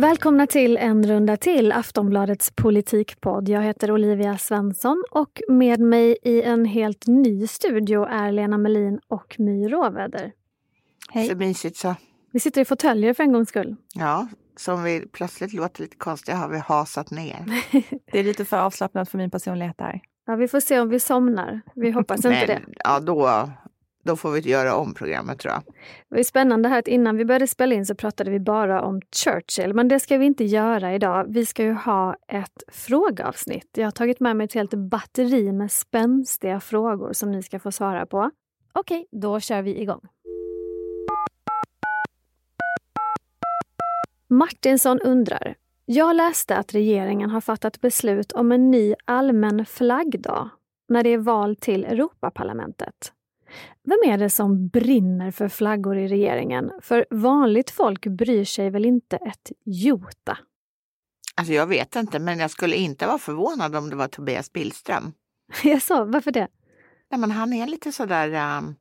Välkomna till en runda till, Aftonbladets politikpodd. Jag heter Olivia Svensson och med mig i en helt ny studio är Lena Melin och My Råväder. Hej. Så mysigt så. Vi sitter i fåtöljer för en gångs skull. Ja, som vi plötsligt låter lite konstiga har vi hasat ner. det är lite för avslappnat för min personlighet där. Ja, vi får se om vi somnar. Vi hoppas inte det. Ja, då, då får vi göra om programmet tror jag. Det var spännande här att innan vi började spela in så pratade vi bara om Churchill, men det ska vi inte göra idag. Vi ska ju ha ett frågeavsnitt. Jag har tagit med mig ett helt batteri med spänstiga frågor som ni ska få svara på. Okej, då kör vi igång. Martinsson undrar. Jag läste att regeringen har fattat beslut om en ny allmän flaggdag när det är val till Europaparlamentet. Vem är det som brinner för flaggor i regeringen? För vanligt folk bryr sig väl inte ett jota? Alltså jag vet inte, men jag skulle inte vara förvånad om det var Tobias Billström. Jaså, varför det? Nej, men han är lite sådär um,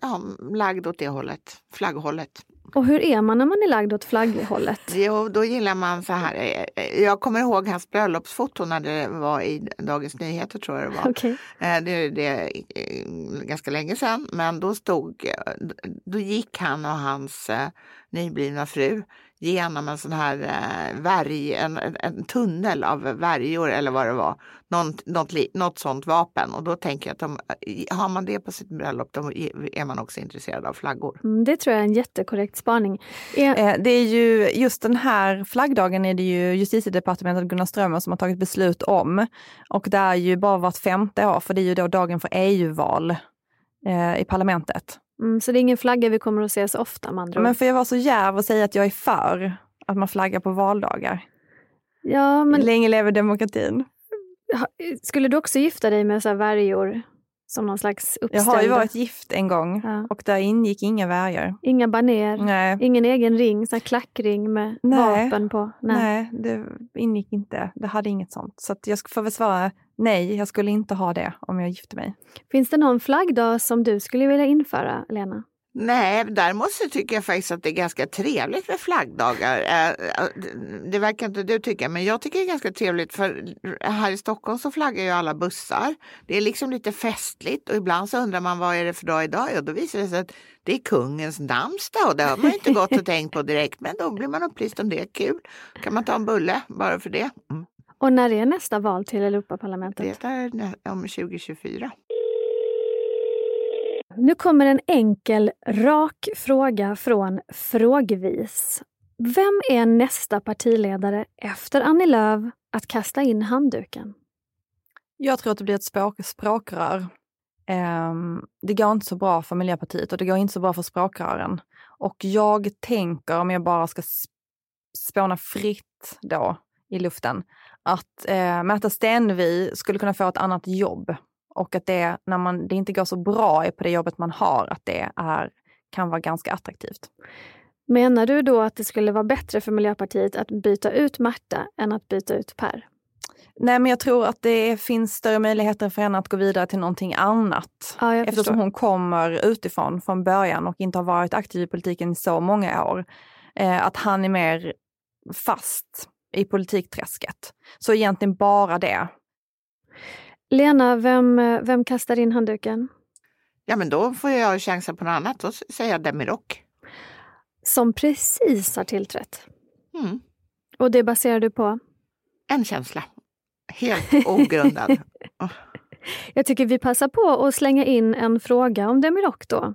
ja, lagd åt det hållet, flagghållet. Och hur är man när man är lagd åt flagghållet? Jo, då gillar man så här. Eh, jag kommer ihåg hans bröllopsfoto när det var i Dagens Nyheter tror jag det var. Okay. Eh, det, är eh, ganska länge sedan, men då stod, då gick han och hans nyblivna fru genom en sån här eh, värj, en, en, tunnel av värjor eller vad det var. Något, något, något sånt vapen och då tänker jag att de, har man det på sitt bröllop då är man också intresserad av flaggor. Mm, det tror jag är en jättekorrekt spaning. Är... Det är ju just den här flaggdagen är det ju justitiedepartementet Gunnar Strömmer som har tagit beslut om. Och det är ju bara vart femte år för det är ju då dagen för EU-val eh, i parlamentet. Mm, så det är ingen flagga vi kommer att se så ofta med andra Men får jag vara så djärv och säga att jag är för att man flaggar på valdagar? Ja, men... Länge lever demokratin. Skulle du också gifta dig med så här värjor? Som någon slags uppställda? Jag har ju varit gift en gång ja. och där ingick inga värjor. Inga baner? Nej. Ingen egen ring, så klackring med nej. vapen på? Nej. nej, det ingick inte. Det hade inget sånt. Så jag får väl svara nej, jag skulle inte ha det om jag gifte mig. Finns det någon flaggdag som du skulle vilja införa, Lena? Nej, däremot så tycker jag faktiskt att det är ganska trevligt med flaggdagar. Eh, eh, det verkar inte du tycka, men jag tycker det är ganska trevligt för här i Stockholm så flaggar ju alla bussar. Det är liksom lite festligt och ibland så undrar man vad är det för dag idag? Och då visar det sig att det är kungens namnsdag och det har man inte gått och tänkt på direkt, men då blir man upplyst om det. Kul! kan man ta en bulle bara för det. Mm. Och när är nästa val till Europaparlamentet? Det är om 2024. Nu kommer en enkel, rak fråga från Frågvis. Vem är nästa partiledare efter Annie Lööf att kasta in handduken? Jag tror att det blir ett språk, språkrör. Um, det går inte så bra för Miljöpartiet och det går inte så bra för språkrören. Och jag tänker, om jag bara ska spåna fritt då i luften, att uh, Märta Stenevi skulle kunna få ett annat jobb och att det, när man, det inte går så bra på det jobbet man har, att det är, kan vara ganska attraktivt. Menar du då att det skulle vara bättre för Miljöpartiet att byta ut Märta än att byta ut Per? Nej, men jag tror att det finns större möjligheter för henne att gå vidare till någonting annat. Ja, eftersom förstår. hon kommer utifrån från början och inte har varit aktiv i politiken i så många år. Eh, att han är mer fast i politikträsket. Så egentligen bara det. Lena, vem, vem kastar in handduken? Ja, men då får jag chansa på något annat. Då säger jag Demirok. Som precis har tillträtt. Mm. Och det baserar du på? En känsla. Helt ogrundad. jag tycker vi passar på att slänga in en fråga om Demirok då.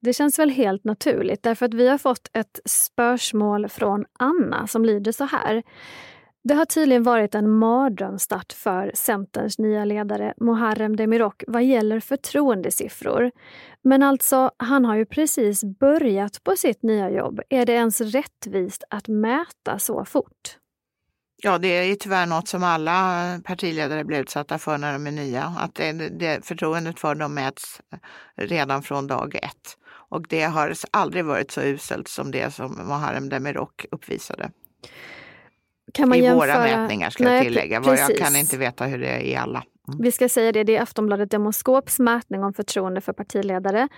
Det känns väl helt naturligt därför att vi har fått ett spörsmål från Anna som lyder så här. Det har tydligen varit en mardrömsstart för Centerns nya ledare Muharrem Demirok vad gäller förtroendesiffror. Men alltså, han har ju precis börjat på sitt nya jobb. Är det ens rättvist att mäta så fort? Ja, det är ju tyvärr något som alla partiledare blir utsatta för när de är nya. Att det, det, förtroendet för dem mäts eh, redan från dag ett. Och det har aldrig varit så uselt som det som Muharrem Demirok uppvisade. Kan man I jämföra... våra mätningar ska Nej, jag tillägga. precis. Jag kan inte veta hur det är i alla. Mm. Vi ska säga det, det är Aftonbladet Demoskops mätning om förtroende för partiledare.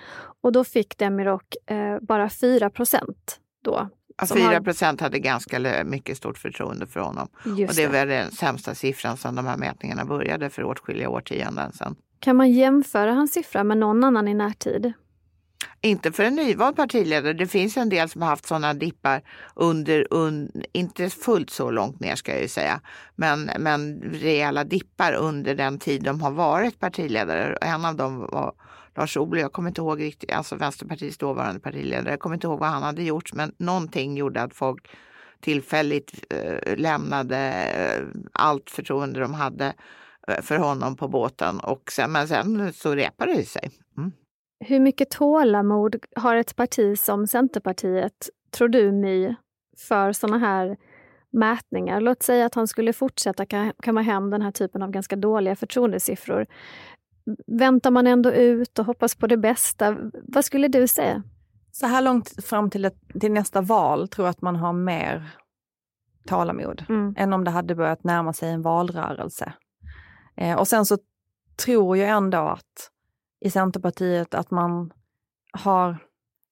Och då fick Demirok eh, bara 4 procent då. Ja, som 4 har- procent hade ganska mycket stort förtroende för honom. Just och det är väl den sämsta siffran som de här mätningarna började för åtskilliga årtionden sedan. Kan man jämföra hans siffra med någon annan i närtid? Inte för en nyvald partiledare. Det finns en del som har haft sådana dippar under, un, inte fullt så långt ner ska jag ju säga, men, men rejäla dippar under den tid de har varit partiledare. En av dem var Lars Ohly, jag kommer inte ihåg riktigt, alltså Vänsterpartiets dåvarande partiledare, jag kommer inte ihåg vad han hade gjort, men någonting gjorde att folk tillfälligt eh, lämnade eh, allt förtroende de hade eh, för honom på båten. Och sen, men sen så repade det sig. Mm. Hur mycket tålamod har ett parti som Centerpartiet, tror du My, för sådana här mätningar? Låt säga att han skulle fortsätta ka- kamma hem den här typen av ganska dåliga förtroendesiffror. Väntar man ändå ut och hoppas på det bästa? Vad skulle du säga? Så här långt fram till, ett, till nästa val tror jag att man har mer tålamod Mm. än om det hade börjat närma sig en valrörelse. Eh, och sen så tror jag ändå att i Centerpartiet att man har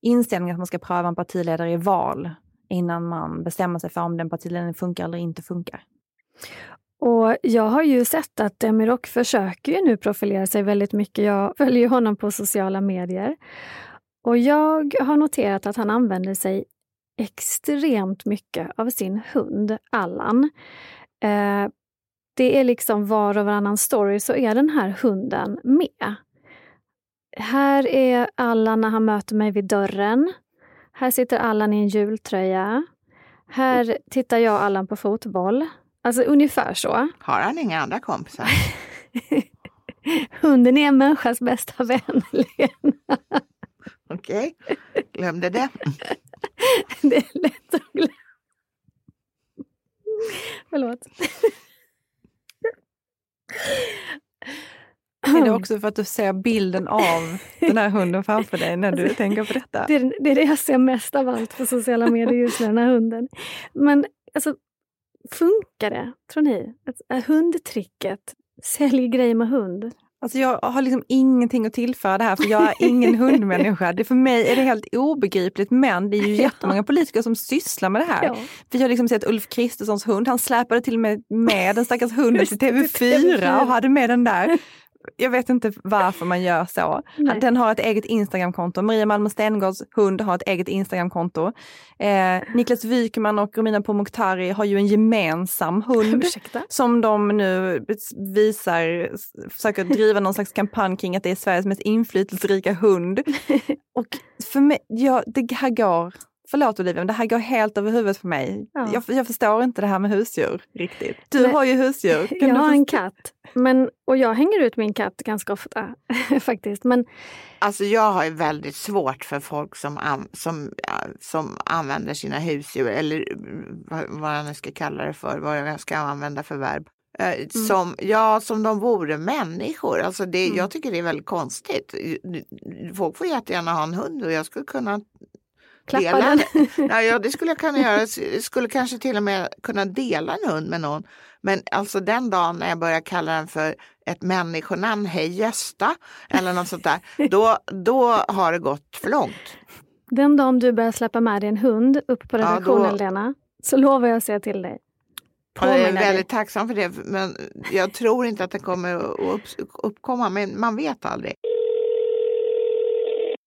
inställningen att man ska pröva en partiledare i val innan man bestämmer sig för om den partiledaren funkar eller inte funkar. Och jag har ju sett att Demirok försöker ju nu profilera sig väldigt mycket. Jag följer ju honom på sociala medier. Och jag har noterat att han använder sig extremt mycket av sin hund Allan. Eh, det är liksom var och varannan story så är den här hunden med. Här är Allan när han möter mig vid dörren. Här sitter Allan i en jultröja. Här tittar jag och Allan på fotboll. Alltså ungefär så. Har han inga andra kompisar? Hunden är en människas bästa vän, Lena. Okej, glömde det. Det är lätt att glömma. Förlåt. Är det också för att du ser bilden av den här hunden framför dig när du tänker på detta? Det är, det är det jag ser mest av allt på sociala medier just nu, den här hunden. Men alltså, funkar det, tror ni? Är hundtricket, sälj grej med hund. Alltså jag har liksom ingenting att tillföra det här för jag är ingen hundmänniska. Det, för mig är det helt obegripligt men det är ju jättemånga politiker som sysslar med det här. Ja. Vi har liksom sett Ulf Kristerssons hund, han släpade till och med med den stackars hunden till det, till TV4 TV4. och hade med den där. Jag vet inte varför man gör så. Nej. Den har ett eget Instagramkonto. Maria Malmer Stengårds hund har ett eget Instagramkonto. Eh, Niklas Wykman och Romina Pourmokhtari har ju en gemensam hund Ursäkta? som de nu visar, försöker driva någon slags kampanj kring att det är Sveriges mest inflytelserika hund. Och för mig, ja, det här går, förlåt Olivia, men det här går helt över huvudet för mig. Ja. Jag, jag förstår inte det här med husdjur riktigt. Du Nej. har ju husdjur. Kan Jag du har en katt. Men, och jag hänger ut min katt ganska ofta faktiskt. Men Alltså jag har ju väldigt svårt för folk som, an, som, som använder sina husdjur eller mm, vad, vad jag nu ska kalla det för, vad jag ska använda för verb. Eh, Som, ja, som de vore människor. Alltså det, Jag tycker det är väldigt konstigt. Folk får jättegärna ha en hund och jag skulle kunna klappa dela den. Ja, ja, det skulle jag kunna göra. Jag skulle kanske till och med kunna dela en hund med någon. Men alltså den dagen när jag börjar kalla den för ett människonamn, hej Gösta, eller något sånt där, då, då har det gått för långt. Den dagen du börjar släppa med dig en hund upp på Ja, redaktionen, då- Lena, så lovar jag att säga till dig. Jag är väldigt tacksam för det, men jag tror inte att det kommer att upp, uppkomma, men man vet aldrig.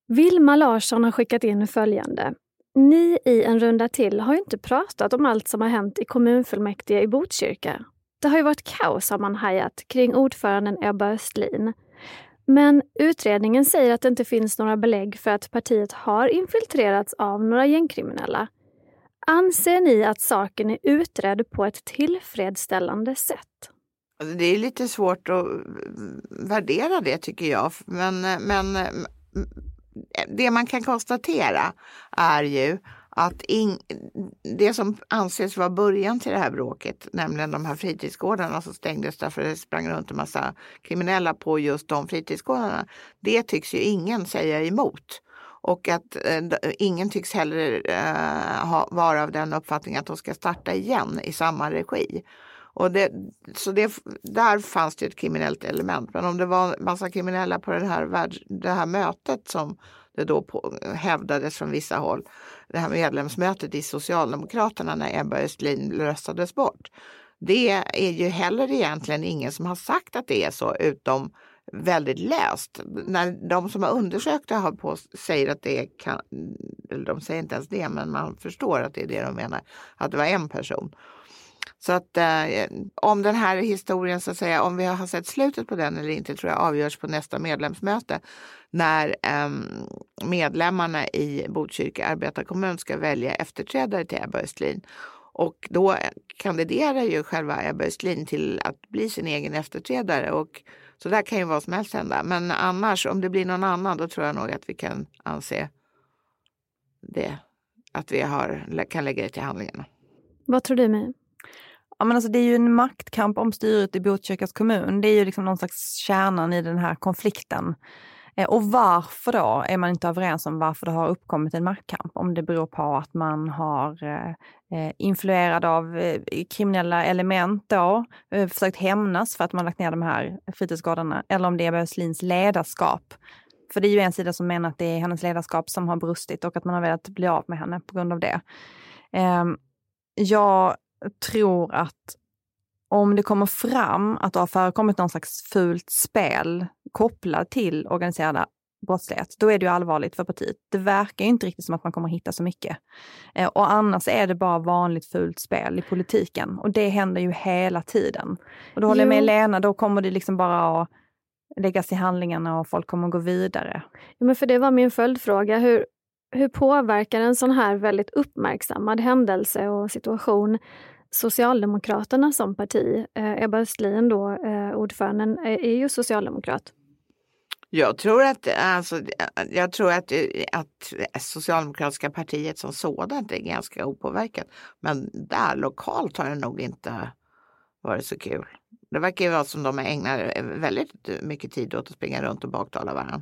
Vilma Larsson har skickat in följande. Ni i En runda till har ju inte pratat om allt som har hänt i kommunfullmäktige i Botkyrka. Det har ju varit kaos har man hajat kring ordföranden Ebba Östlin. Men utredningen säger att det inte finns några belägg för att partiet har infiltrerats av några gängkriminella. Anser ni att saken är utredd på ett tillfredsställande sätt? Alltså, det är lite svårt att värdera det tycker jag. Men, eh, men eh, det man kan konstatera är ju att in, det som anses vara början till det här bråket, nämligen de här fritidsgårdarna som stängdes därför att det sprang runt en massa kriminella på just de fritidsgårdarna. Det tycks ju ingen säga emot. Och att eh, ingen tycks heller eh, ha, vara av den uppfattningen att de ska starta igen i samma regi. Och det, så det, där fanns det ett kriminellt element. Men om det var en massa kriminella på den här världs, det här mötet som det då på, hävdades från vissa håll, det här medlemsmötet i Socialdemokraterna när Ebba Östlin röstades bort. Det är ju heller egentligen ingen som har sagt att det är så utom väldigt läst. När de som har undersökt det har på, säger att det kan, eller de säger inte ens det, men man förstår att det är det de menar, att det var en person. Så att eh, om den här historien, så att säga, om vi har sett slutet på den eller inte tror jag avgörs på nästa medlemsmöte när eh, medlemmarna i Botkyrka arbetarkommun ska välja efterträdare till Ebba Östlin. Och då kandiderar ju själva Ebba Östlin till att bli sin egen efterträdare. Och, så där kan ju vad som helst hända. Men annars, om det blir någon annan, då tror jag nog att vi kan anse det, att vi har, kan lägga det till handlingarna. Vad tror du, My? Ja, men alltså, det är ju en maktkamp om styret i Botkyrkas kommun. Det är ju liksom någon slags kärnan i den här konflikten. Eh, och varför då är man inte överens om varför det har uppkommit en maktkamp? Om det beror på att man har eh, eh influerad av eh, kriminella element då, eh, försökt hämnas för att man lagt ner de här fritidsgårdarna, eller om det är Östlins ledarskap. För det är ju en sida som menar att det är hennes ledarskap som har brustit och att man har velat bli av med henne på grund av det. Eh, jag tror att om det kommer fram att det har förekommit någon slags fult spel kopplat till organiserad brottslighet, då är det ju allvarligt för partiet. Det verkar ju inte riktigt som att man kommer hitta så mycket. Eh, och annars är det bara vanligt fult spel i politiken och det händer ju hela tiden. Och då håller jo. jag med Lena, då kommer det liksom bara att läggas i handlingarna och folk kommer att gå vidare. Ja, men för det var min följdfråga. Hur, hur påverkar en sån här väldigt uppmärksammad händelse och situation Socialdemokraterna som parti? Eh, Ebba Östlin, då, eh, ordföranden, är, är ju socialdemokrat. Jag tror att, alltså, jag tror att, att Socialdemokratiska partiet som sådant är ganska opåverkat. Men där lokalt har det nog inte varit så kul. Det verkar ju vara som de ägnar väldigt mycket tid åt att springa runt och baktala varandra.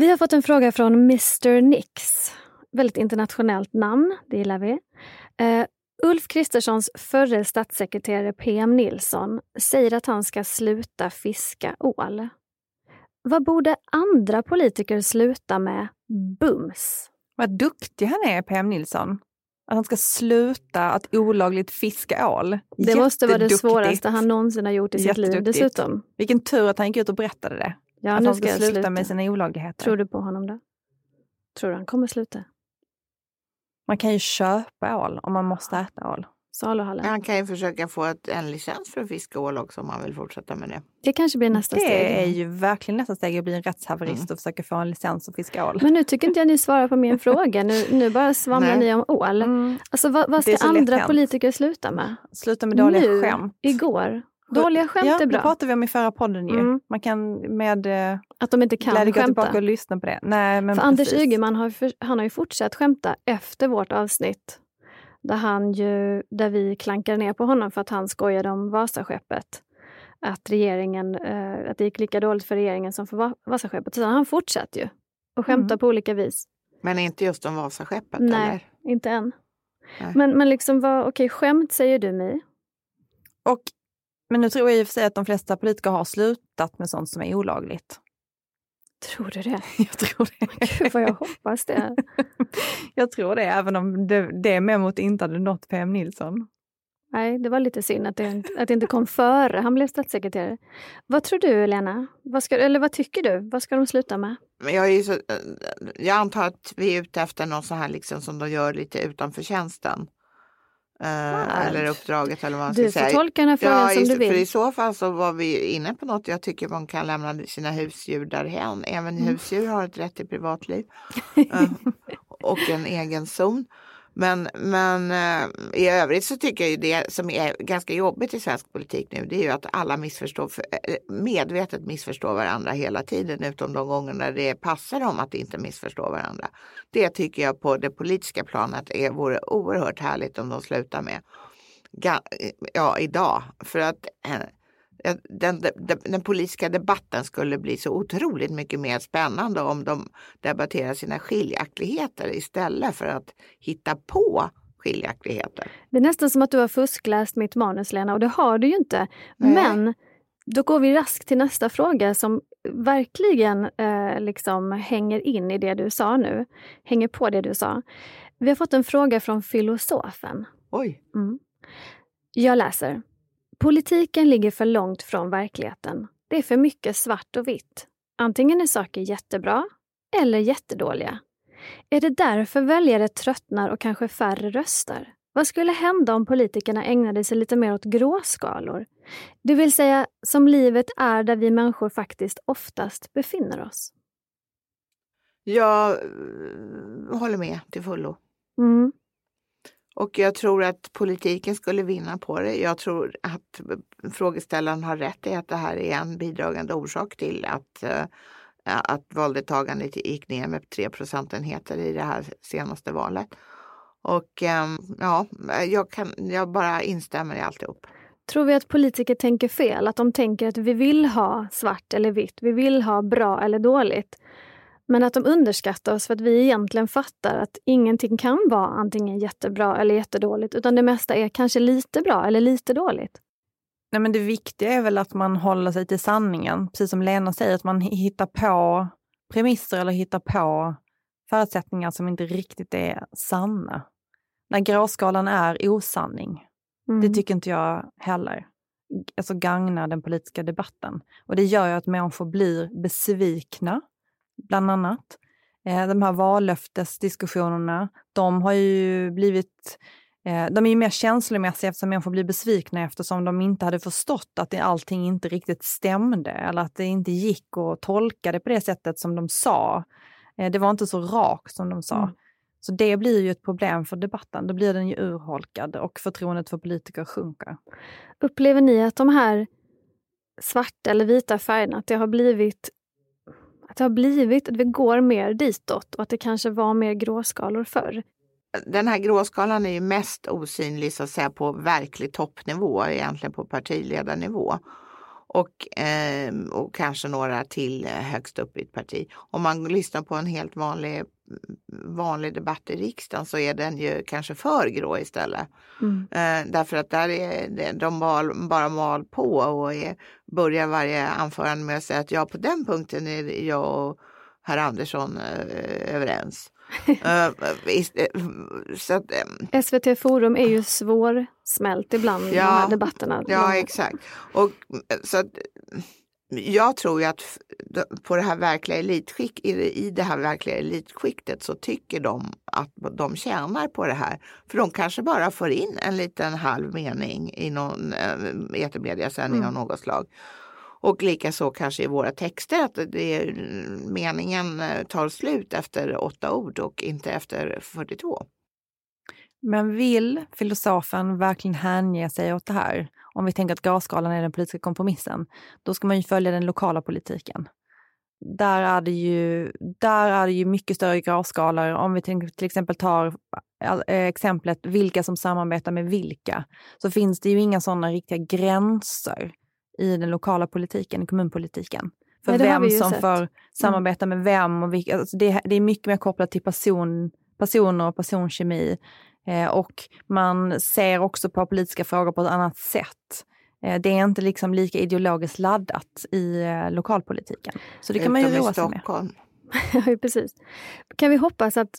Vi har fått en fråga från Mr Nix. Väldigt internationellt namn, det gillar vi. Uh, Ulf Kristerssons förre statssekreterare PM Nilsson säger att han ska sluta fiska ål. Vad borde andra politiker sluta med bums? Vad duktig han är, PM Nilsson. Att han ska sluta att olagligt fiska ål. Det måste vara det svåraste han någonsin har gjort i sitt liv dessutom. Vilken tur att han gick ut och berättade det. Ja, att han ska, ska sluta, sluta med sina olagligheter. Tror du på honom då? Tror du han kommer sluta? Man kan ju köpa ål om man måste äta ål. Saluhallen. Han kan ju försöka få ett, en licens för att fiska ål också om han vill fortsätta med det. Det kanske blir nästa det steg. Det är ju verkligen nästa steg att bli en rättshaverist mm. och försöka få en licens att fiska ål. Men nu tycker inte jag ni svarar på min fråga. Nu, nu bara svamlar ni om ål. Mm. Alltså vad, vad ska andra politiker sluta med? Sluta med dåliga nu, skämt. Igår. Dåliga skämt ja, är bra. det pratade vi om i förra podden ju. Mm. Man kan med eh, Att de inte kan skämta. gå tillbaka och lyssna på det. Nej, men för Anders Ygeman har, för, han har ju fortsatt skämta efter vårt avsnitt där, han ju, där vi klankade ner på honom för att han skojade om Vasaskeppet. Att, regeringen, eh, att det gick lika dåligt för regeringen som för Vasaskeppet. Så han fortsatte ju och skämta mm. på olika vis. Men inte just om Vasaskeppet? Nej, eller? inte än. Nej. Men, men liksom, vad, okej, skämt säger du mig. Och, men nu tror jag i och för sig att de flesta politiker har slutat med sånt som är olagligt. Tror du det? Jag tror det. Gud vad jag hoppas det. jag tror det, även om det, det memot inte hade nått PM Nilsson. Nej, det var lite synd att det, att det inte kom före han blev statssekreterare. Vad tror du, Lena? Vad ska, eller vad tycker du? Vad ska de sluta med? Jag, är så, jag antar att vi är ute efter något så här liksom som de gör lite utanför tjänsten. Eh, eller uppdraget eller vad man ska Du får säga. tolka den här frågan Ja, som i- du för i vill. så fall så var vi inne på något. Jag tycker man kan lämna sina husdjur därhen. Även Mm. husdjur har ett rätt till privatliv Eh, och en egen zon. Men, men eh, i övrigt så tycker jag ju det som är ganska jobbigt i svensk politik nu det är ju att alla missförstår, eh, medvetet missförstår varandra hela tiden utom de gånger när det passar dem att inte missförstå varandra. Det tycker jag på det politiska planet är, vore oerhört härligt om de slutar med. Eh, ja, idag. För att den, den, den politiska debatten skulle bli så otroligt mycket mer spännande om de debatterar sina skiljaktigheter istället för att hitta på skiljaktigheter. Det är nästan som att du har fuskläst mitt manus, Lena, och det har du ju inte. Nej. Men då går vi raskt till nästa fråga som verkligen eh, liksom hänger in i det du sa nu. Hänger på det du sa. Vi har fått en fråga från filosofen. Oj, Mm. Jag läser. Politiken ligger för långt från verkligheten. Det är för mycket svart och vitt. Antingen är saker jättebra eller jättedåliga. Är det därför väljare tröttnar och kanske färre röstar? Vad skulle hända om politikerna ägnade sig lite mer åt gråskalor? Det vill säga som livet är där vi människor faktiskt oftast befinner oss. jag eh, håller med till fullo. Mm. Och jag tror att politiken skulle vinna på det. Jag tror att frågeställaren har rätt i att det här är en bidragande orsak till att, eh, att valdeltagandet gick ner med 3 procentenheter i det här senaste valet. Och ehm, ja, jag, kan, jag bara instämmer i alltihop. Tror vi att politiker tänker fel? Att de tänker att vi vill ha svart eller vitt, vi vill ha bra eller dåligt. Men att de underskattar oss för att vi egentligen fattar att ingenting kan vara antingen jättebra eller jättedåligt, utan det mesta är kanske lite bra eller lite dåligt. Nej, men det viktiga är väl att man håller sig till sanningen, precis som Lena säger, att man hittar på premisser eller hittar på förutsättningar som inte riktigt är sanna. När gråskalan är osanning, Mm. det tycker inte jag heller alltså gagnar den politiska debatten. Och det gör ju att människor blir besvikna, bland annat. Eh, de här vallöftesdiskussionerna, de har ju blivit eh, de är ju mer känslomässiga eftersom människor blir besvikna eftersom de inte hade förstått att allting inte riktigt stämde eller att det inte gick att tolka det på det sättet som de sa. Eh, det var inte så rakt som de sa. Mm. Så det blir ju ett problem för debatten. Då blir den ju urholkad och förtroendet för politiker sjunker. Upplever ni att de här svarta eller vita färgerna, att det har blivit att det har blivit, att vi går mer ditåt och att det kanske var mer gråskalor förr? Den här gråskalan är ju mest osynlig så att säga på verklig toppnivå, egentligen på partiledarnivå. Och, eh, och kanske några till eh, högst upp i ett parti. Om man lyssnar på en helt vanlig, vanlig debatt i riksdagen så är den ju kanske för grå istället. Mm. Eh, därför att där är det, de mal, bara mal på och är, börjar varje anförande med att säga att ja, på den punkten är jag och herr Andersson eh, överens. Eh, visst, eh, så att, eh, SVT Forum är ju svårsmält ibland, de Ja, här debatterna. Ja, exakt. Och, så att, jag tror ju att på det här verkliga elitskick, i, det- här verkliga elitskiktet så tycker de att de tjänar på det här. För de kanske bara får in en liten halv mening i någon eh, etermediasändning av något slag. Och likaså kanske i våra texter att det är, meningen eh, tar slut efter åtta ord och inte efter 42. Men vill filosofen verkligen hänge sig åt det här? Om vi tänker att gråskalan är den politiska kompromissen, då ska man ju följa den lokala politiken. Där är det ju, där är det ju mycket större gråskalor. Om vi till exempel tar eh, exemplet vilka som samarbetar med vilka, så finns det ju inga sådana riktiga gränser i den lokala politiken, i kommunpolitiken. För Nej, vem som sett. Mm. får samarbeta med vem och vilka. Alltså det, det är mycket mer kopplat till person, personer och personkemi. Eh, och man ser också på politiska frågor på ett annat sätt. Eh, det är inte liksom lika ideologiskt laddat i eh, lokalpolitiken. Så det kan man ju roa sig med. Ja, precis. Kan vi hoppas att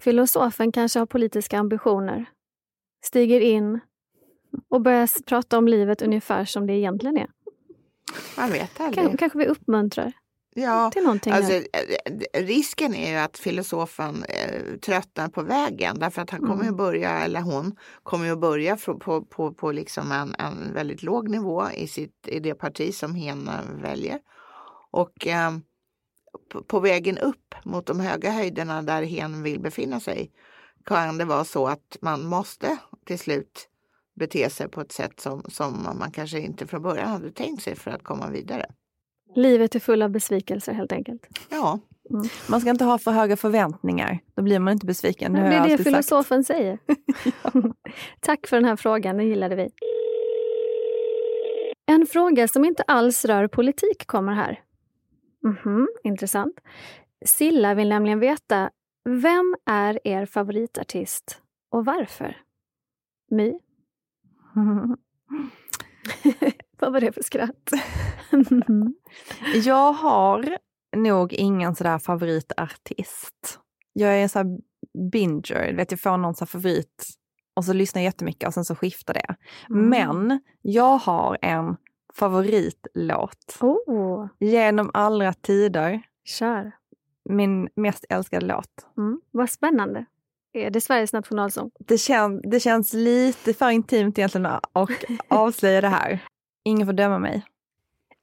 filosofen kanske har politiska ambitioner? Stiger in och börja s- prata om livet ungefär som det egentligen är. Man vet aldrig. Kan, kanske vi uppmuntrar Ja, till någonting. alltså, här. eh, risken är ju att filosofen eh, tröttnar på vägen därför att han kommer Mm. ju börja, eller hon kommer ju börja på, på, på, på liksom en, en väldigt låg nivå i, sitt, i det parti som hen eh, väljer. Och eh, på, på vägen upp mot de höga höjderna där hen vill befinna sig kan det vara så att man måste till slut bete sig på ett sätt som, som man kanske inte från början hade tänkt sig för att komma vidare. Livet är full av besvikelser helt enkelt. Ja, Man ska inte ha för höga förväntningar. Då blir man inte besviken. Det jag är det alltid sagt. filosofen säger. Tack för den här frågan, den gillade vi. En fråga som inte alls rör politik kommer här. Mhm, intressant. Silla vill nämligen veta, vem är er favoritartist och varför? My? Vad var det för skratt? Jag har nog ingen sådär favoritartist. Jag är en sån här binger, vet jag får någon här favorit och så lyssnar jag jättemycket och sen så skiftar det. Mm. Men jag har en favoritlåt Oh, genom alla tider. kör. Min mest älskade låt. Mm, vad spännande. Är det Sveriges nationalsång? Det, kän, det känns lite för intimt egentligen att avslöja det här. Ingen får döma mig.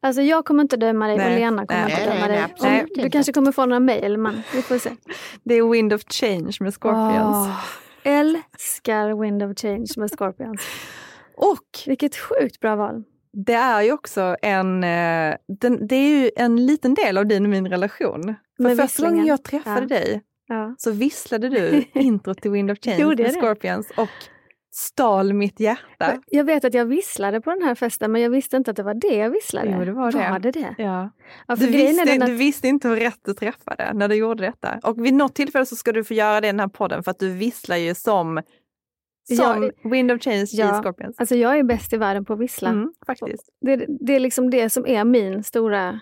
Alltså jag kommer inte döma dig Nej, och Lena kommer nej, inte nej, döma nej, dig. absolut Du kanske kommer få några mejl, men vi får se. Det är Wind of Change med Scorpions. Åh, älskar Wind of Change med Scorpions. Och Vilket sjukt bra val. det är ju också en, eh, den, det är ju en liten del av din och min relation. För Med första gången jag träffade Ja. dig Ja. så visslade du intro till Wind of Change med det? Scorpions och stal mitt hjärta. Jag vet att jag visslade på den här festen, men jag visste inte att det var det jag visslade. Jo, det var det. Var det det? Ja. Ja, för Du, visste, att, du visste inte hur rätt du träffade när du gjorde detta. Och vid något tillfälle så ska du få göra det i den här podden för att du visslar ju som, som Wind of Change Ja. i Scorpions. alltså jag är bäst i världen på att vissla. Mm, faktiskt. Det, det är liksom det som är min stora...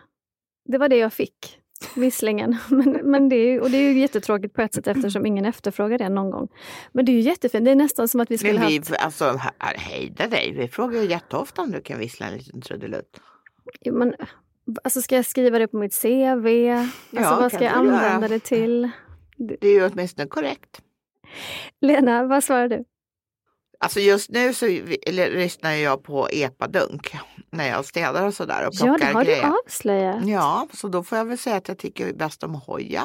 Det var det jag fick, visslingen. Men, men det är, ju- och det är ju jättetråkigt på ett sätt eftersom ingen efterfrågar det någon gång. Men det är ju jättefint. Det är nästan som att vi skulle Men vi, haft... alltså, he- hejda dig, vi frågar ju jätteofta om du kan vissla en liten trudelutt. Jo, Men, alltså ska jag skriva det på mitt CV? Alltså, vad ska jag använda göra. det till? Det är ju åtminstone korrekt. Lena, vad svarar du? Alltså just nu så lyssnar jag på epadunk när jag städar och sådär och Ja, plockar det har grejer. du avslöjat. Ja, så då får jag väl säga att jag tycker bäst om Hoja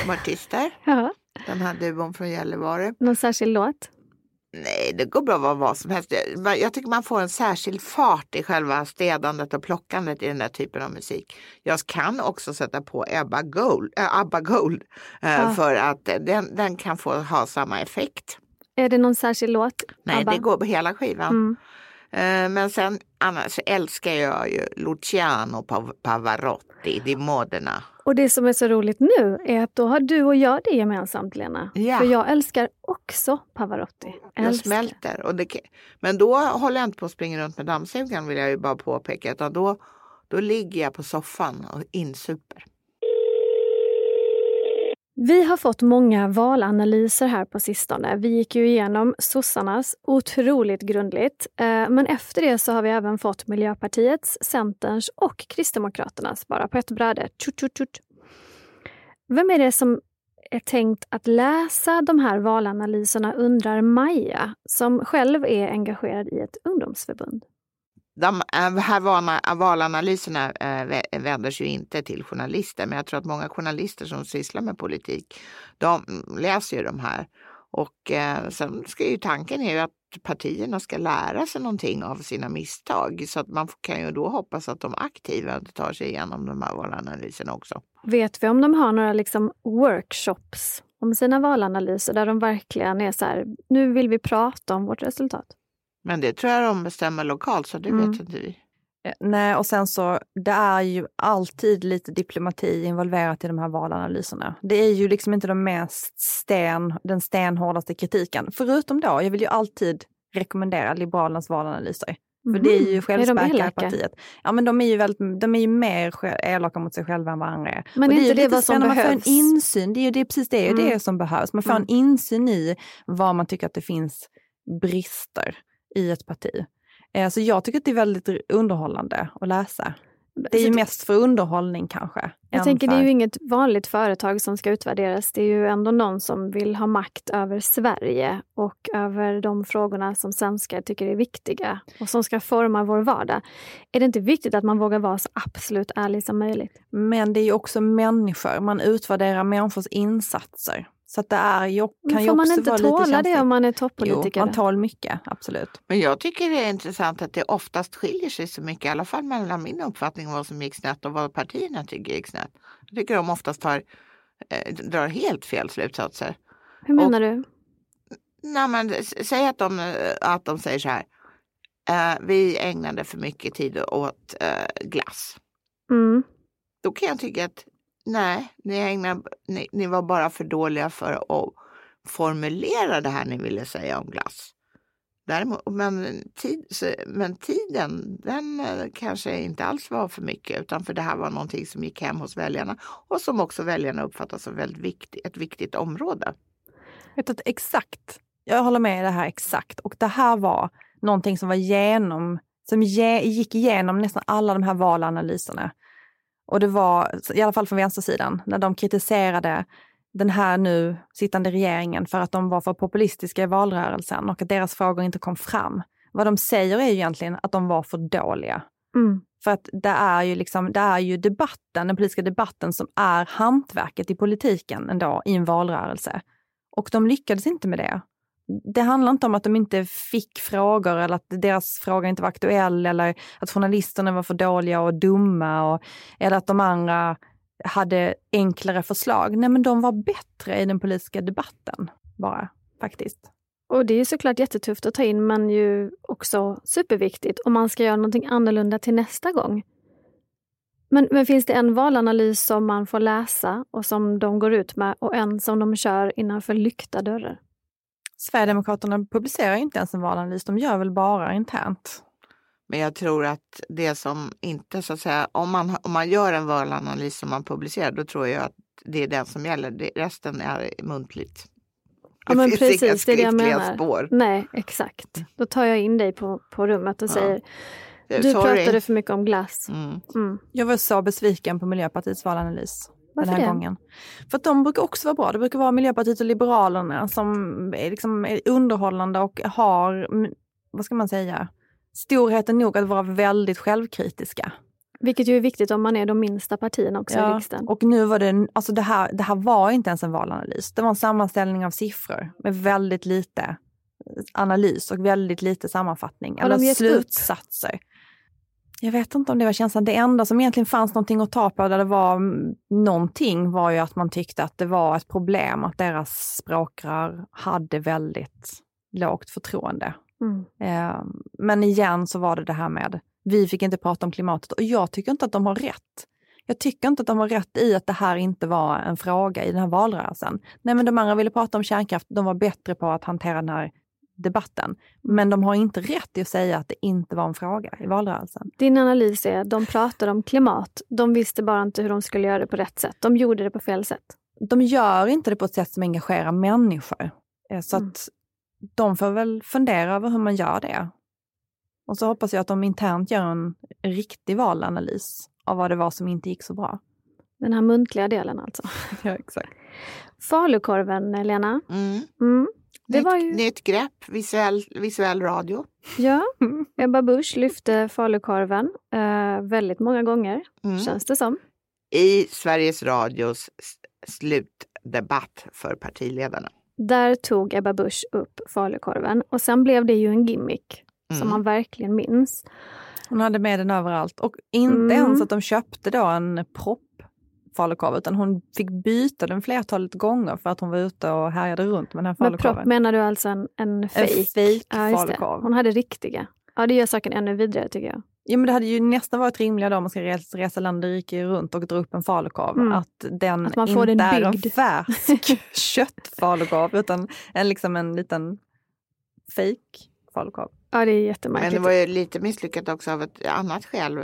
som artister. Ja, Den här duon från Gällivare. någon särskild låt? Nej, det går bra att vara vad som helst. Jag- tycker man får en särskild fart i själva städandet och plockandet i den där typen av musik. Jag kan också sätta på Ebba Gold, äh, Abba Gold äh, Ja. för att den, den kan få ha samma effekt. Är det någon särskild låt? Nej, Abba? det går på hela skivan. Mm. Eh, Men sen annars älskar jag ju Luciano Pav- Pavarotti, Di Modena. Och det som är så roligt nu är att då har du och jag det gemensamt, Lena. Ja. För jag älskar också Pavarotti. Jag Älskar. smälter. Och det, men då håller jag inte på att springa runt med dammsugaren vill jag ju bara påpeka. Utan då, då ligger jag på soffan och insuper. Vi har fått många valanalyser här på sistone. Vi gick ju igenom sossarnas otroligt grundligt. Eh, men efter det så har vi även fått Miljöpartiets, Centerns och Kristdemokraternas bara på ett bräde. Tjut, tjut, tjut. Vem är det som är tänkt att läsa de här valanalyserna undrar Maja, som själv är engagerad i ett ungdomsförbund. De eh, här eh, valanalyserna eh, vänder sig ju inte till journalister, men jag tror att många journalister som sysslar med politik, de läser ju de här. Och sen ska ju tanken är ju att partierna ska lära sig någonting av sina misstag, så att man kan ju då hoppas att de aktiva tar sig igenom de här valanalyserna också. Vet vi om de har några liksom workshops om sina valanalyser där de verkligen är så här, nu vill vi prata om vårt resultat? Men det tror jag de bestämmer lokalt, så det Mm. vet inte vi. Eh, Nej, och sen så, det är ju alltid lite diplomati involverat i de här valanalyserna. Det är ju liksom inte de mest sten, den stenhårdaste kritiken. Förutom då, jag vill ju alltid rekommendera Liberalernas valanalyser. För det är ju Mhm. Är de självspäkra i elaka? partiet. Ja men de är ju, väldigt, de är ju mer elaka mot sig själva än vad andra är. Men och det är inte ju det vad som spännande, man får en behövs? insyn, det är ju det, är precis det, Mm. det som behövs. Man får Mm. en insyn i var man tycker att det finns brister i ett parti. Eh, så jag tycker att det är väldigt underhållande att läsa. Det är ju Alltså, mest för underhållning kanske. Jag än tänker det är för- ju inget vanligt företag som ska utvärderas. Det är ju ändå någon som vill ha makt över Sverige och över de frågorna som svenskar tycker är viktiga och som ska forma vår vardag. Är det inte viktigt att man vågar vara så absolut ärlig som möjligt? Men det är ju också människor, man utvärderar människors insatser. Så att det är ju, kan Men får man inte tåla det om man är Jo, toppolitiker? man tål mycket, absolut. Men jag tycker det är intressant att det oftast skiljer sig så mycket, i alla fall mellan min uppfattning om vad som gick snett och vad partierna tycker gick snett. Jag tycker de oftast tar, eh, drar helt fel slutsatser. Hur menar du? Nej, men, säg att de, eh, att de säger så här, eh, vi ägnade för mycket tid åt eh, glass. Mm. Då kan jag tycka att nej, ni, ägnar, ni, ni var bara för dåliga för att formulera det här ni ville säga om glass. Däremot, men, tid, men tiden, den eh, kanske inte alls var för mycket utan för det här var någonting som gick hem hos väljarna och som också väljarna uppfattar som väldigt viktigt, ett viktigt område. Vet att exakt, jag håller med i det här exakt. Och det här var någonting som var genom, som ge, gick igenom nästan alla de här valanalyserna. Och det var, i alla fall från vänstersidan, när de kritiserade den här nu sittande regeringen för att de var för populistiska i valrörelsen och att deras frågor inte kom fram. Vad de säger är ju egentligen att de var för dåliga. Mm. För att det är ju liksom, det är ju debatten, den politiska debatten som är hantverket i politiken ändå i en valrörelse. Och de lyckades inte med det. Det handlar inte om att de inte fick frågor eller att deras fråga inte var aktuell eller att journalisterna var för dåliga och dumma och, eller att de andra hade enklare förslag. Nej, men de var bättre i den politiska debatten bara, faktiskt. Och det är såklart jättetufft att ta in men ju också superviktigt om man ska göra någonting annorlunda till nästa gång. Men, men finns det en valanalys som man får läsa och som de går ut med och en som de kör innanför lyckta dörrar? Sverigedemokraterna publicerar inte ens en valanalys, de gör väl bara internt. Men jag tror att det som inte så att säga, om man, om man gör en valanalys som man publicerar, då tror jag att det är den som gäller. Det, resten är muntligt. Ja, men finns precis, inga det är det jag skriftliga menar. spår. Nej, exakt. Då tar jag in dig på, på rummet och Ja. säger Eh, du sorry. pratade för mycket om glass. Mm. Mm. Jag var så besviken på Miljöpartiets valanalys Varför den här det? gången. För att de brukar också vara bra. Det brukar vara Miljöpartiet och Liberalerna som är, liksom är underhållande och har, mm, vad ska man säga, storheten nog att vara väldigt självkritiska. Vilket ju är viktigt om man är de minsta partierna också i Ja, riksdagen. och nu var det, alltså det här, det här var inte ens en valanalys. Det var en sammanställning av siffror med väldigt lite analys och väldigt lite sammanfattning. Har eller gett upp? Jag vet inte om det var känslan. Det enda som egentligen fanns någonting att ta på där det var någonting var ju att man tyckte att det var ett problem att deras språkrör hade väldigt lågt förtroende. Mm. Eh, Men igen så var det det här med, vi fick inte prata om klimatet och jag tycker inte att de har rätt. Jag tycker inte att de har rätt i att det här inte var en fråga i den här valrörelsen. Nej men de andra ville prata om kärnkraft, de var bättre på att hantera den här debatten. Men de har inte rätt i att säga att det inte var en fråga i valrörelsen. Din analys är att de pratade om klimat. De visste bara inte hur de skulle göra det på rätt sätt. De gjorde det på fel sätt. De gör inte det på ett sätt som engagerar människor. Eh, Så Mm. att de får väl fundera över hur man gör det. Och så hoppas jag att de internt gör en riktig valanalys av vad det var som inte gick så bra. Den här muntliga delen alltså. Ja, exakt. Falukorven, Lena. Mm. Mm. Det nytt, var ju- nytt grepp, visuell, visuell radio. Ja, Ebba Busch lyfte falukorven eh, väldigt många gånger, Mm. känns det som. I Sveriges Radios slutdebatt för partiledarna. Där tog Ebba Busch upp falukorven och sen blev det ju en gimmick som Mm. man verkligen minns. Hon hade med den överallt och inte Mm. ens att de köpte då en propp falukorv utan hon fick byta den flertalet gånger för att hon var ute och härjade runt med den här Med propp falukorven. menar du alltså en, en En fake? fake Ja, falukorv. Hon hade riktiga. Ja, det gör saken ännu vidare tycker jag. Ja, men det hade ju nästan varit rimligare då om man ska resa, resa land och rike runt och dra upp en falukorv. Mm. Att den Att inte den är en färsk köttfalukorv utan en, liksom en liten fake falukorv. Ja, det är Men jättemärkligt. det var ju lite misslyckat också av ett annat skäl.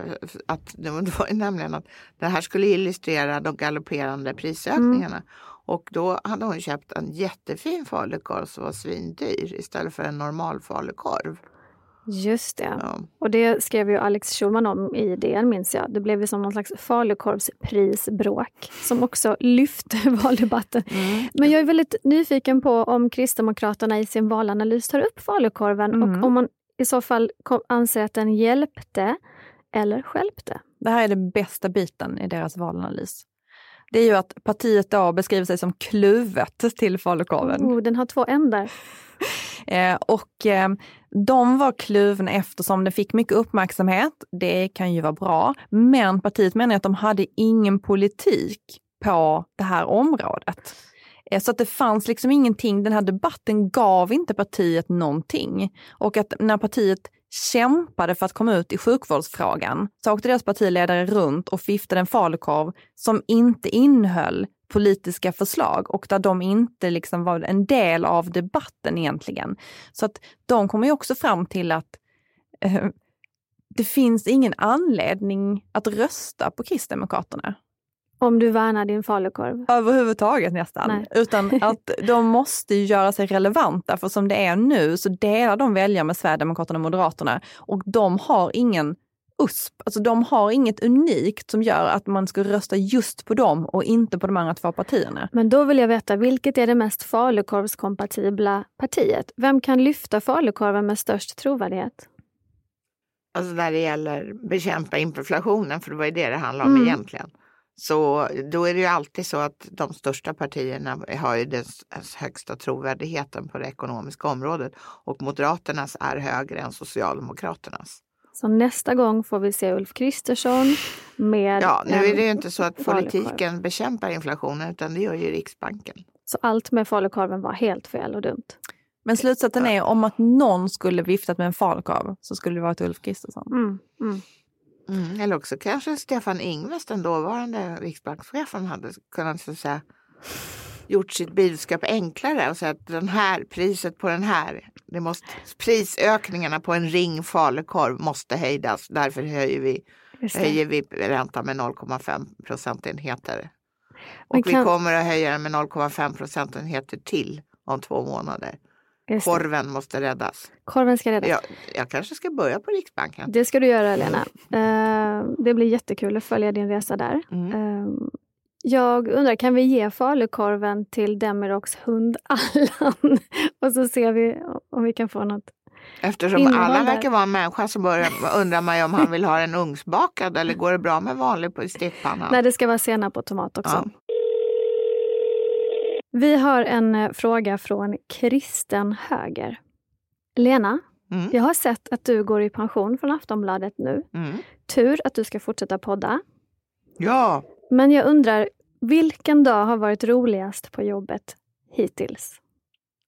Att det var nämligen att det här skulle illustrera de galopperande prisökningarna. Mm. Och då hade hon köpt en jättefin falukorv som var svindyr istället för en normal falukorv. Just det. Ja. Och det skrev ju Alex Schulman om i DN minns jag. Det blev ju som någon slags falukorvsprisbråk som också lyfte valdebatten. Mm. Men jag är väldigt nyfiken på om Kristdemokraterna i sin valanalys tar upp falukorven Mm. och om man i så fall anser att den hjälpte eller stjälpte. Det här är den bästa biten i deras valanalys. Det är ju att partiet då beskriver sig som kluvet till falukorven. Oh, den har två ändar. Eh, och eh, de var kluvna eftersom det fick mycket uppmärksamhet. Det kan ju vara bra. Men partiet menar att de hade ingen politik på det här området. Eh, så att det fanns liksom ingenting, den här debatten gav inte partiet någonting. Och att när partiet kämpade för att komma ut i sjukvårdsfrågan så åkte deras partiledare runt och fiftade en falukorv som inte innehöll politiska förslag och där de inte liksom var en del av debatten egentligen. Så att de kommer ju också fram till att eh, det finns ingen anledning att rösta på Kristdemokraterna. Om du värnar din falukorv. Överhuvudtaget nästan. Nej. Utan att de måste ju göra sig relevanta för som det är nu så delar de väljare med Sverigedemokraterna och Moderaterna och de har ingen USP, alltså de har inget unikt som gör att man ska rösta just på dem och inte på de andra två partierna. Men då vill jag veta, vilket är det mest falukorvskompatibla partiet? Vem kan lyfta falukorven med störst trovärdighet? Alltså när det gäller bekämpa inflationen, för det var ju det det handlade om Mm. egentligen. Så då är det ju alltid så att de största partierna har ju den högsta trovärdigheten på det ekonomiska området och Moderaternas är högre än Socialdemokraternas. Så nästa gång får vi se Ulf Kristersson med... Ja, nu är det ju inte så att politiken bekämpar inflationen utan det gör ju Riksbanken. Så allt med falukorven var helt fel och dumt. Men slutsatsen är om att någon skulle viftat med en falukorv så skulle det varit Ulf Kristersson. Mm, mm. Mm, eller också kanske Stefan Ingves, den dåvarande riksbankschefen, hade kunnat så säga, gjort sitt budskap enklare och säga att den här, priset på den här, det måste, prisökningarna på en ring falukorv måste hejdas. Därför höjer vi, höjer vi räntan med 0,5 procentenheter. Och Men vi kan- kommer att höja den med 0,5 procentenheter till om två månader. Korven måste räddas. Korven ska räddas. Jag, jag kanske ska börja på Riksbanken. Det ska du göra Lena. Eh, det blir jättekul att följa din resa där. Mm. Eh, jag undrar, kan vi ge falukorven till Demiroks hund Allan? Och så ser vi om vi kan få något. Eftersom alla verkar vara en människa så börjar, undrar man ju om han vill ha en ugnsbakad eller går det bra med vanlig på i stekpannan? Nej, det ska vara senap och tomat också. Ja. Vi har en eh, fråga från Kristen Höger. Lena, Mm. jag har sett att du går i pension från Aftonbladet nu. Mm. Tur att du ska fortsätta podda. Ja, Men jag undrar, vilken dag har varit roligast på jobbet hittills?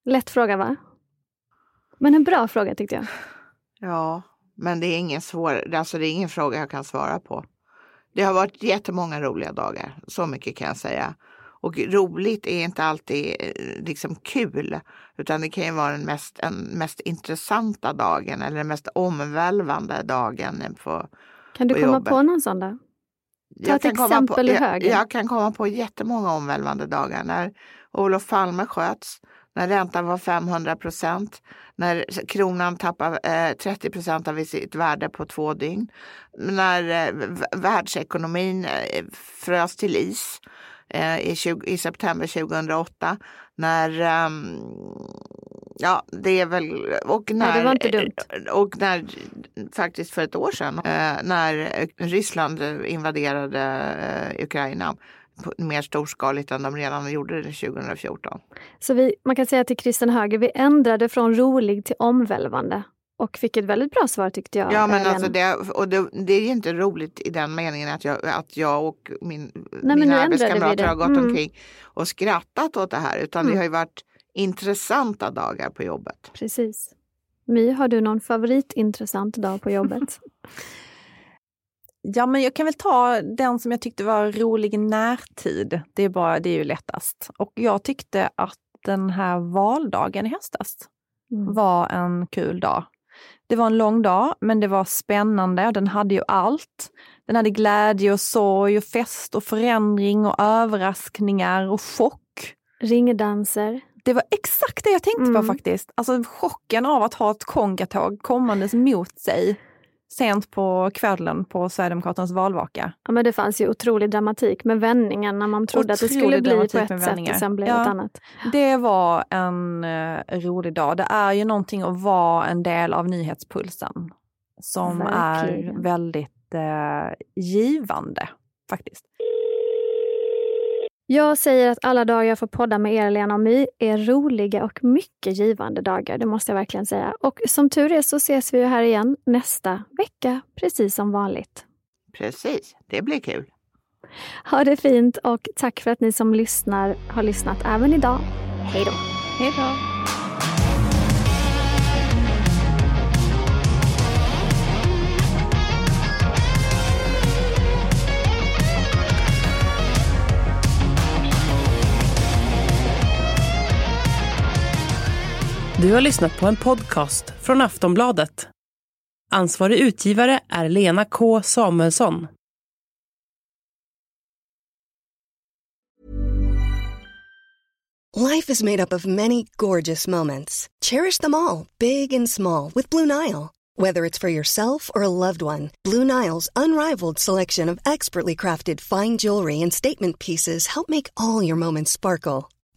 Lätt fråga va? Men en bra fråga tyckte jag. ja, men det är ingen svår, alltså det är ingen fråga jag kan svara på. Det har varit jättemånga roliga dagar, så mycket kan jag säga. Och roligt är inte alltid eh, liksom kul, utan det kan ju vara den mest, en mest intressanta dagen eller den mest omvälvande dagen. På, Kan du På komma jobbet. på någon sån då? Ta ett kan komma exempel på, i jag, högen. jag kan komma på jättemånga omvälvande dagar. När Olof Palme sköts, när räntan var 500 procent, när kronan tappade eh, 30 procent av sitt värde på två dygn, när eh, världsekonomin eh, frös till is i, 20, i september 2008, när ehm, Ja, det är väl... Och när, inte dumt. Och när, faktiskt för ett år sedan, eh, när Ryssland invaderade eh, Ukraina mer storskaligt än de redan gjorde det 2014. Så vi, man kan säga till Kristen Höger, vi ändrade från rolig till omvälvande. Och fick ett väldigt bra svar tyckte jag. Ja, men eh, alltså det, och det, det är ju inte roligt i den meningen att jag, att jag och min, nu mina arbetskamrater har gått Mm. omkring och skrattat åt det här, utan Mm. det har ju varit intressanta dagar på jobbet. Precis. My, har du någon favoritintressant dag på jobbet? Ja, men jag kan väl ta den som jag tyckte var rolig i närtid. Det är, bara, det är ju lättast. Och jag tyckte att den här valdagen i höstas Mm. var en kul dag. Det var en lång dag, men det var spännande och den hade ju allt. Den hade glädje och sorg och fest och förändring och överraskningar och chock. Ringdanser. Det var exakt det jag tänkte Mm. på faktiskt. Alltså chocken av att ha ett kongatåg kommandes mot sig sent på kvällen på Sverigedemokraternas valvaka. Ja, men det fanns ju otrolig dramatik med vändningen när man trodde att det Otrolig skulle bli på ett sätt och sen blev Ja. det ett annat. Det var en eh, rolig dag. Det är ju någonting att vara en del av nyhetspulsen som Verkligen. är väldigt eh, givande faktiskt. Jag säger att alla dagar jag får podda med er, Lena och My, är roliga och mycket givande dagar. Det måste jag verkligen säga. Och som tur är så ses vi ju här igen nästa vecka, precis som vanligt. Precis, det blir kul. Ha det fint och tack för att ni som lyssnar har lyssnat även idag. Hej då! Hej då! Du har lyssnat på en podcast från Aftonbladet. Ansvarig utgivare är Lena K Samuelsson. Life is made up of many gorgeous moments. Cherish them all, big and small, with Blue Nile. Whether it's for yourself or a loved one, Blue Nile's unrivaled selection of expertly crafted fine jewelry and statement pieces help make all your moments sparkle.